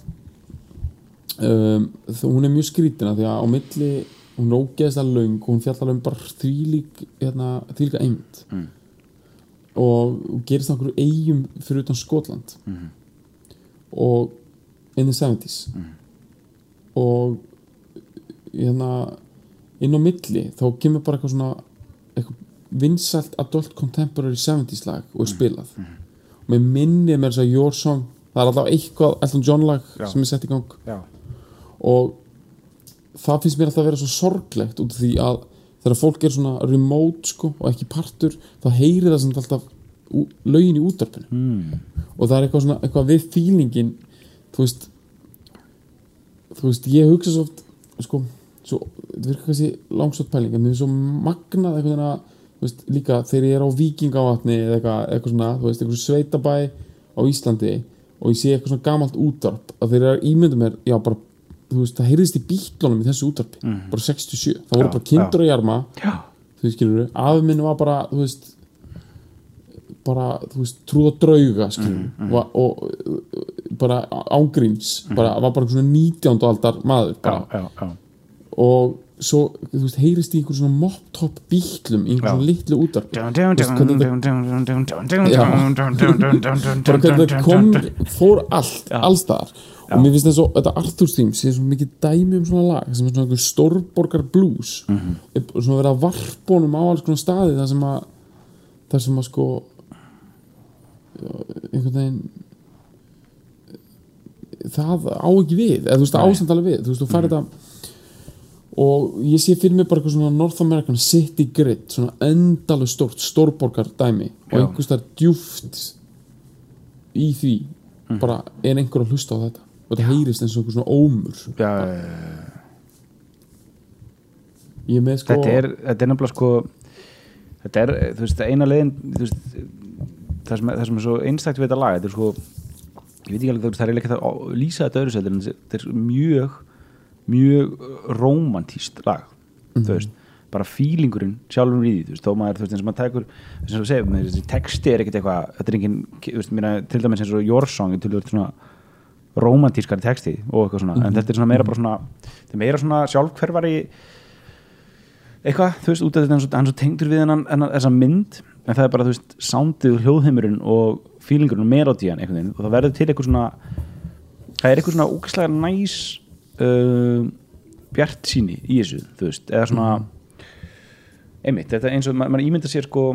um, hún er mjög skrítina því að á milli hún er ógeðslega löng og hún fjallar um bara þvílík hérna, þvílíka eind Mm. og, gerist það okkur eigum fyrir utan Skotland Mhm. og in the 70s Mhm. og hérna inn á milli þá kemur bara eitthvað svona eitthvað vinsælt adult contemporary 70s lag og er Mhm. spilað og með minni með þess að Your Song það er alltaf eitthvað Elton John lag Já. sem er sett í gang já, og það finnst mér alltaf að vera svo sorglegt út af því að þegar fólk er svona remote sko og ekki partur þá heyri það samt alltaf lögin í útarpinu mm. og það er eitthvað svona eitthvað við feelingin þú veist þú veist ég hugsa svo oft sko, svo, þetta virkar kannski langsótt pæling en mér er svo magnað eitthvað svona þú veist, líka þegar ég er á vikingavatni eða eitthvað, eitthvað svona, þú veist, eitthvað sveitabæ á Íslandi og ég sé eitthvað svona gamalt útarp að þeir eru ímyndum mér, já bara veist, það heyrðist í bítlunum í þessu útarpi bara 67, það voru Já, bara kindur að jarma þú skilur afi minn var bara, þú veist bara, þú veist, trúða drauga skilur, og, og bara ángríns, bara, var bara svona 19. aldar maður já, já, og svo, þú veist, heyrist í einhver svona mop-top bítlum í einhver Já. svona litlu dun, bara hvernig það kom, fór allt allstaðar og mér finnst að þetta Arthur Stream sé svo mikið dæmi um svona lag sem er svona einhver stórborgar blues Mhm. er svona verið að varpa honum á alls konar staði þar sem að þar sem að sko einhvern veginn það á ekki við eða þú veist það alveg við þú veist þú færi þetta og ég sé fyrir mig bara eitthvað svona North American City Grid svona endalega stórt stórborgar dæmi og Já. einhvers þar djúft í því Mhm. bara er einhver að hlusta á þetta og þetta heyrist eins og svona ómur. Já, já, já. ég með sko þetta er, þetta er nefnilega sko þetta er, þú veist, eina leiðin þú veist, það sem, það sem er svo einstakt við þetta lag, þetta er sko ég veit ekki alveg, þú veist, það er ekki það að lýsa þetta öðru sættir en þetta er mjög mjög romantíst lag þú veist, bara fílingurinn sjálfur í því, þú veist, þó maður, þú veist, eins og maður tekur þess að með þessi texti er ekkert eitthvað þetta er engin, þú veist, mér til dæmis eins og Your Song, til dæmis svona romantískari texti og eitthvað svona. En þetta er svona meira bara svona, þetta er meira svona sjálfhverfari eitthvað, þú veist, út af þetta hann svo, tengdur við hennan, þessa mynd. En það er bara, þú veist, sándið hljóðheimurinn og fílingurinn og melodían og það verður til eitthvað svona það er eitthvað svona úkislega næs uh, bjart síni í þessu, þú veist, eða svona einmitt, þetta er eins og ma- maður ímynda sér sko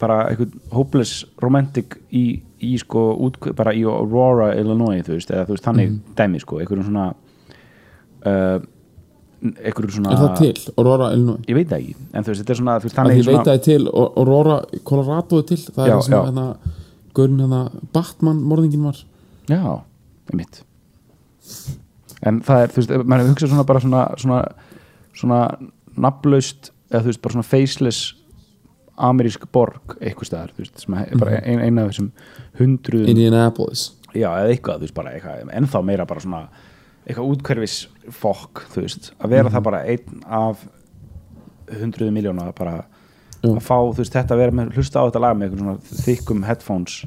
bara eitthvað hopeless romantic í, í sko, út, bara í Aurora, Illinois, þú veist, eða þú veist, þannig dæmi sko, eitthvað svona uh, eitthvað svona Er það til, Aurora, Illinois? ég veit það ekki, en þú veist, þetta er svona, veist, ég veit að það er til, Aurora, Colorado er til. Það er Já, sem já. hérna Gaurin hérna, Batman, morðingin var. Já, einmitt. En það er, þú veist, maður hugsa svona bara svona svona, svona nafnlaust, eða þú veist, bara svona faceless amerísk borg eitthvað staðar, þú veist, sem er bara ein, eina af þessum hundruðum, Indianapolis. Já, eða eitthvað, þú veist, bara eitthvað, ennþá meira bara svona eitthvað útkverfis fokk, þú veist að vera það bara einn af hundruðu miljóna bara að fá, þú veist, þetta að vera með hlusta á þetta lag með eitthvað svona þykkum headphones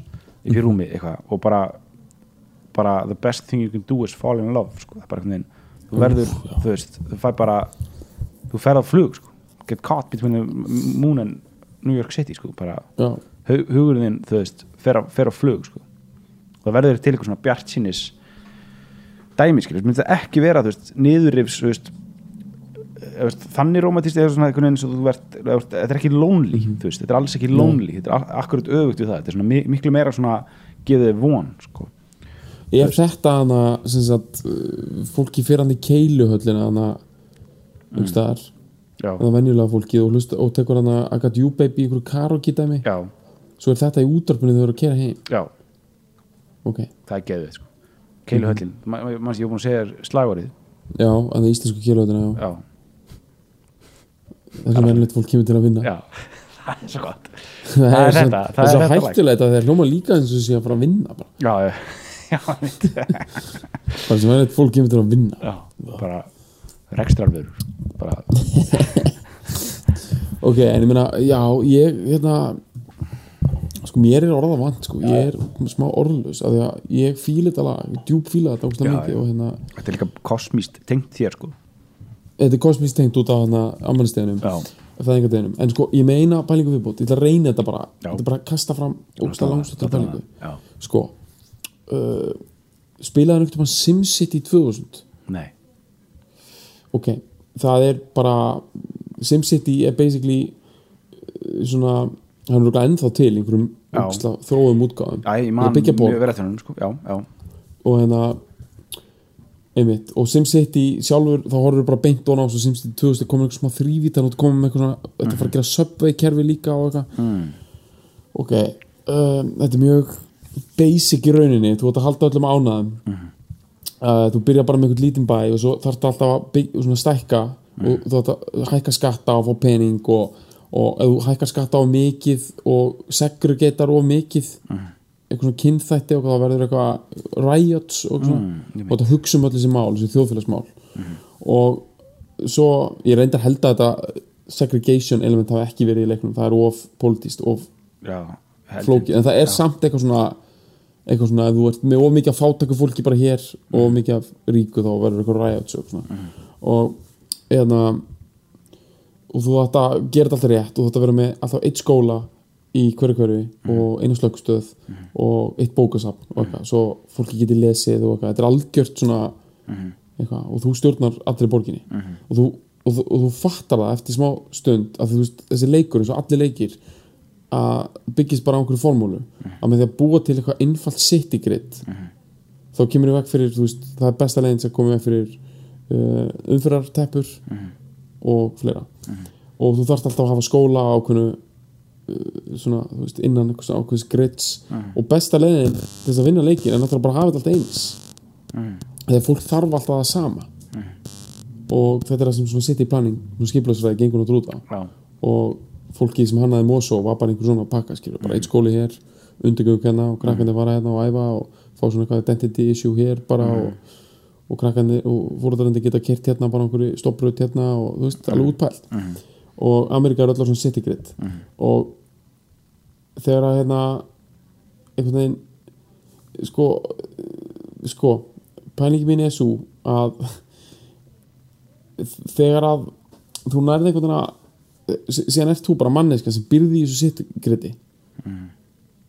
í rúmi, eitthvað, og bara bara the best thing you can do is fall in love, sko, það er bara einhvern veginn þú verður, þú veist, þú fær bara þú ferð á flug, sko get caught between the moon and New York City, sko, bara hugurinn þinn, þú veist, fer á, fer á flug sko. það verður til eitthvað svona bjart sínis dæmi, skilur, myndi það ekki vera þú veist, niðurrifs þú veist, eh, þannig romantist eða svona einhvern veginn svo þú verð, þú veist, þetta er ekki lonely þú veist, þetta er alls ekki lonely þetta er akkurat öfugt við það, þetta er svona mi- miklu meira svona gefið þér von, sko. Er þetta hana sem sagt, uh, fólki fyrir hann í keiluhöllina hana Mm. um staðar, já, það venjulega fólki og, hlusta, og tekur I got you baby í dæmi. Já, svo er þetta í útarpunni þegar þú eru að kera heim. Já. Ok, það er gefið, sko. Keiluhöllin, mm -hmm. mannst ég er búin að segja þér slagorið já, að það er íslensku keiluhöllina já. já, það sem venjulegt fólk kemur til að vinna. Já, það er svo gott. Það er er, þetta, það það er er svo hættulegt að þeir hljóma líka eins og sé að fara að vinna bara, já, já, einmitt. bara sem venjulegt fólk kemur til að vinna. Já, bara rekstrarverur bara, ok, en ég meina, já, ég hérna sko, mér er orða vant, sko, ég er smá orðlaus, af því að ég fíla þetta lag ég djúp fíla þetta ógstlega Já, mikið og hérna, þetta er líka kosmíst tengt þér sko. Þetta er kosmist tengt út af hérna ammælisteginum, já, fæðingardeginum. En sko, ég meina pælingu viðbót, ég ætla að reyna þetta bara. Já. þetta er bara að kasta fram ógstlega langstóttar pælingu já, sko uh, spilaði veginn SimCity 2000 nei, ok, það er bara SimCity er basically uh, svona hann er örugglega ennþá til einhverjum ógeðslega þróum útgáðum já, ég man mjög verið hann sko, já, já, og hérna einmitt, og SimCity sjálfur þá horfður bara beint og ná svo SimCity 2000 er komin eitthvað smá þrývítan og komin með eitthvað svona þetta fara að gera subway kerfi líka og eitthvað. Mm. ok, um, þetta er mjög basic í rauninni, þú ert að halda öllum ánæðum uh, þú byrjar bara með einhvern lítinn bæ og svo þarf þetta alltaf að bygg, svona stækka og þú þarf að hækka skatta og fá pening og, og ef þú hækkar skatta á mikið og segregatar of mikið eitthvað svona kynþætti og þá verður eitthvað riots og, svona, Mm, og þetta hugsa um öll þessi mál, þessi þjóðfélagsmál. Og svo ég reyndar held að þetta segregation element hafi ekki verið í leiknum það er of politíst, of já flókið, en það er samt eitthvað svona eitthvað svona, ef þú ert með of mikið af fátæku fólki bara hér og of mikið af ríku þá verður eitthvað og svona. Og eðna og þú ætti að gera þetta alltaf rétt og þú ætti að vera með alltaf eitt skóla í hverju hverju og einu slöggstöð og eitt bókasafn og eitthvað, svo fólki geti lesið og eitthvað, þetta er algjört svona eitthvað, og þú stjórnar allri borginni. Og, þú, og, þú, og þú fattar það eftir smá stund að þú þessi leikur eins og allir leikir að byggist bara á einhverju formúlu. Að með því að búa til eitthvað einfalt city grid þá kemur í veg fyrir veist, það er besta leiðin sem komið veg fyrir uh, umfyrarteppur og fleira. Og þú þarft alltaf að hafa skóla á ákveðnu uh, svona, veist, innan ákveðs grids. Og besta leiðin til þess að vinna leikin er náttúrulega bara að hafa þetta alltaf eins. Þegar fólk þarf alltaf það sama. Og þetta er það sem svona city planning svona skiplaðsfræði gengur já, og fólki sem hannaði Mosó var bara einhver svona pakka skilur, bara eitt skóli hér undirgjöðu kenna og krakkandi fara hérna og æfa og fá svona eitthvað identity issue hér bara og, og krakkandi og fóröldarandi geta kert hérna bara einhverju stoppröð hérna og þú veist, alveg útpælt. Og Amerika er allar svona city grid. Og þegar að hérna einhvern veginn sko sko, pælingi mín er svo að þegar að þú nærði einhvern veginn að síðan ert þú bara manneska sem byrði í þessu city gridi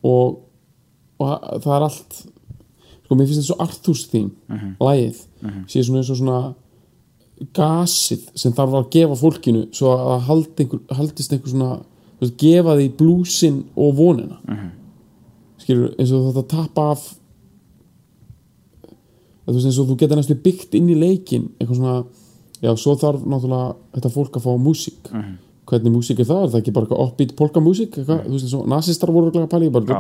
og, og það er allt sko, mér finnst þetta svo Arthurs þín lagið, sé svona eins og svona gasið sem þarf að gefa fólkinu svo að haldi einhver, haldist einhver svona veist, gefa því blúsin og vonina. Skilur, eins og þetta tapa af þú veist eins og þú geta næstu byggt inn í leikin eitthvað svona, já svo þarf náttúrulega þetta fólk að fá músík hvernig músík er það, er það ekki bara eitthvað offbeat polka músík, eitthvað, þú veist eins og nasistar voru pæla í bara, Já,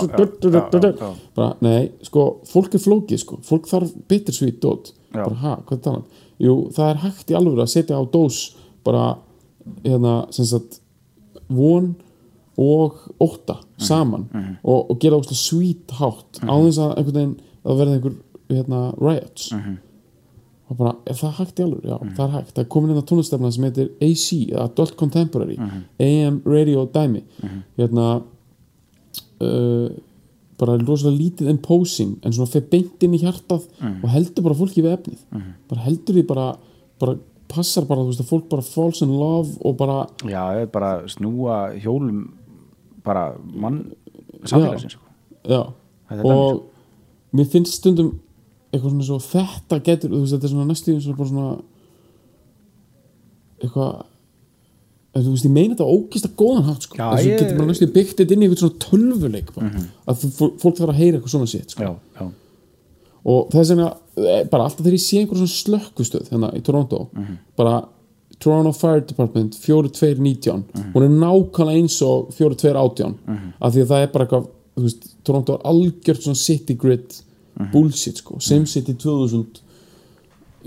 já, já, bara, nei, sko, fólk er flókið sko, fólk þarf bittersweet dot. Já. bara, ha, hvað er það jú, það er hægt í alvöru að setja á dós bara, hérna, sem sagt von og ótta saman og, og gera óslega sweet hátt á þess að einhvern veginn að verða einhver hérna, riots. Og bara, er það hægt í alveg? Já, það er hægt. Það er komin inn á tónlistefna sem heitir AC Adult Contemporary, AM Radio dæmi. Hérna uh, bara rosalega lítið imposing en svona fyrir beint inn í hjartað og heldur bara fólki við efnið. Bara heldur því bara, bara passar bara, þú veist að fólk bara falls in love og bara, Já, er bara snúa hjólum bara mann samfélagsins sko. já. Er dæmi, og mér finnst stundum eitthvað svona svo þetta getur, þú veist, þetta er svona næstu eins og bara svona eitthvað þú veist, ég meina þetta á ógista góðan hátt sko. Þess að ég- getur bara næstu byggt þetta inn í eitthvað svona tölvuleik bara. að þú- fó- fólk þarf að heyra eitthvað svona sitt sko. Já, já, og þess vegna, eh, bara alltaf þegar ég sé einhver svona slökkustöð hérna í Toronto bara Toronto Fire Department 4219 hún er nákvæmlega eins og 4218 af því að það er bara eitthvað þú veist, Toronto er algjört svona city grid bullshit sko. SimCity 2000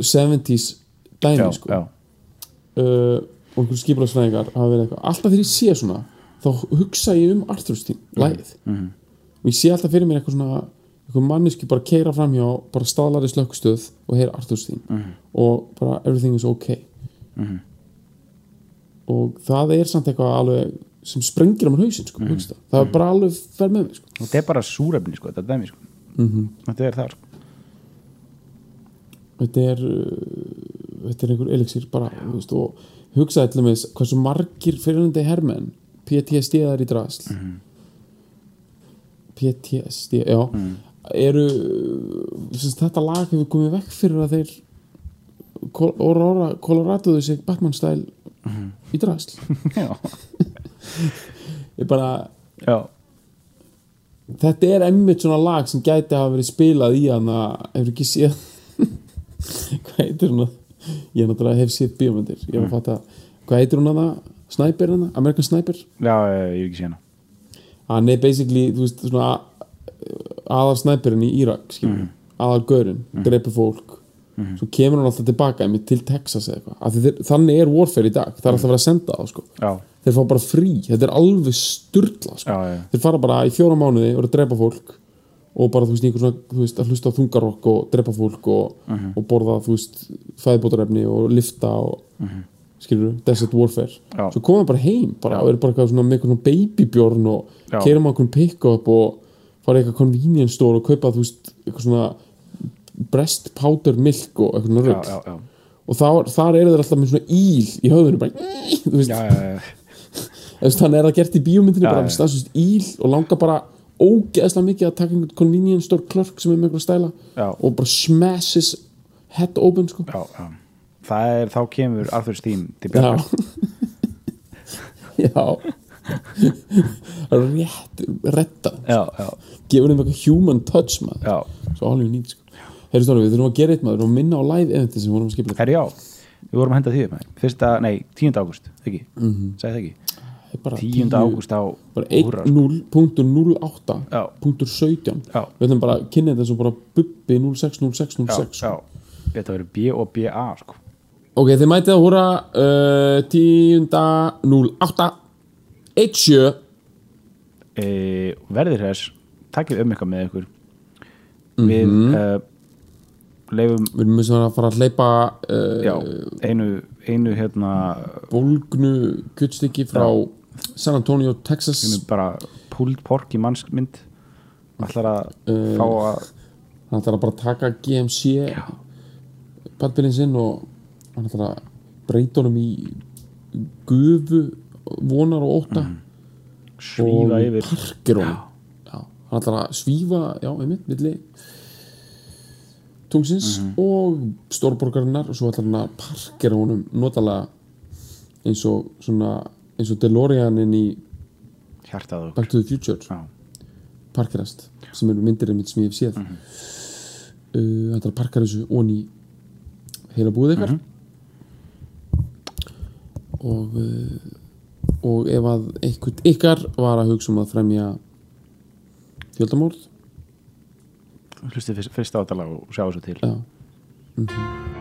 70s dæmi já, sko. já. uh, og einhverjum skipulagsfræðingar hafa verið eitthvað alltaf þegar ég sé svona þá hugsa ég um Arthurstein, lægið og ég sé alltaf fyrir mér eitthvað svona eitthvað manneski bara keira framhjá bara staðlari slökkustöð og heyra Arthurstein og bara everything is ok og það er samt eitthvað alveg sem sprengir á mér hausinn sko, mm það. það er bara alveg fer með mig sko. Og þetta er bara súrefni sko, þetta er dæmi sko. Mhm. Þetta er það sko. þetta er uh, þetta er einhver elixir bara veist, og hugsaði til með hversu margir fyrirhundi hermenn PTSD þar í drasl. PTSD, já. Eru sem sagt, þetta lag hefur komið vekk fyrir að þeir Aurora, Colorado sig Batman stæl í drasl. Já, ég bara, já, þetta er emmitt svona lag sem gæti hafa verið spilað í hann að hefur ekki séð. Hvað heitir hún að ég náttúrulega hef séð bíómyndir. Ég var að fatta, hvað heitir hún að það Sniper hann, American Sniper? Já, ég hef ekki séð hana. Hann er basically, þú veist, svona aðal snæperinn í Írak skilur, aðal gaurinn, dreipur fólk svo kemur hann alltaf tilbaka til Texas eða eitthvað, þannig er warfare í dag. Það er alltaf að vera að senda það, sko. Þeir fá bara frí, þetta er alveg sturla sko. þeir fara bara í fjóra mánuði og eru að drepa fólk og bara, þú veist, einhver svona, þú veist, að hlusta á þungarokk og drepa fólk og, og borða, þú veist, fæðbótarefni og lifta og skilur desert warfare. Já. svo koma þeir bara heim bara, og eru bara eitthvað svona með eitthvað svona babybjörn og keirum á einhvern pick-up og fara í eitthvað convenience store og kaupa, þú veist, eitthvað svona breast powder milk og eitthvað já. og þar, þar eru þeir alltaf með svona íl í höfðinu bara, þú veist, þannig er það gert í bíómyndinni Já, bara með staðsust íl og langar bara ógeðslega mikið að taka einhvern convenience store clerk sem er með einhver stæla Já. og bara smashes head open sko. Já, já. Er, þá kemur Arthur's Theme til bjargar. Já. Rétt, retta já, gefur þeim eitthvað human touch maður. Svo alveg nýtt sko Heyrðu Stóri, við þurfum að gera eitt maður, að minna á live eventi sem vorum að skipla Herri já, við vorum að henda því Fyrsta, nei, 10. ágúst, ekki. Sagði það ekki Það er bara 10. ágúst á bara Húrra, sko. 1.0.08 Já. punktur 17 Já. við ætlum bara að kynna þetta svo bara bubbi 060606 Já, sko. já Þetta verður B og BA sko Ok, þið mætið að húra uh, 10.08 17 e, Verðir þess Takkið um eitthvað með ykkur Við Mhm. uh, leifum við erum eins og að fara að hleypa uh, já, einu, einu hérna bólgnu kuttstykki frá San Antonio, Texas. Einu bara pulled pork í mannsmynd. Ætlar að Uh, fá að hann ætlar að bara taka GMC pallbyrinn sinn og hann ætlar að breyta honum í gufu vonar og óta svífa og yfir. parkir honum. Já, hann ætlar að svífa já, einmitt, milli tungsins og stórborgarinnar og svo ætlar hann að parkera honum notalega eins og svona eins og DeLoreanin í hjartað Back to the Future Já. parkerast sem eru myndir einmitt sem ég hef séð. Mm uh, þetta er að parkera þessu onni heila búið ykkar og uh, og ef að einhvern ykkar var að hugsa um að fremja fjöldamórð hlustið fyrst, á þetta lag og sjá þessu til. Já, Once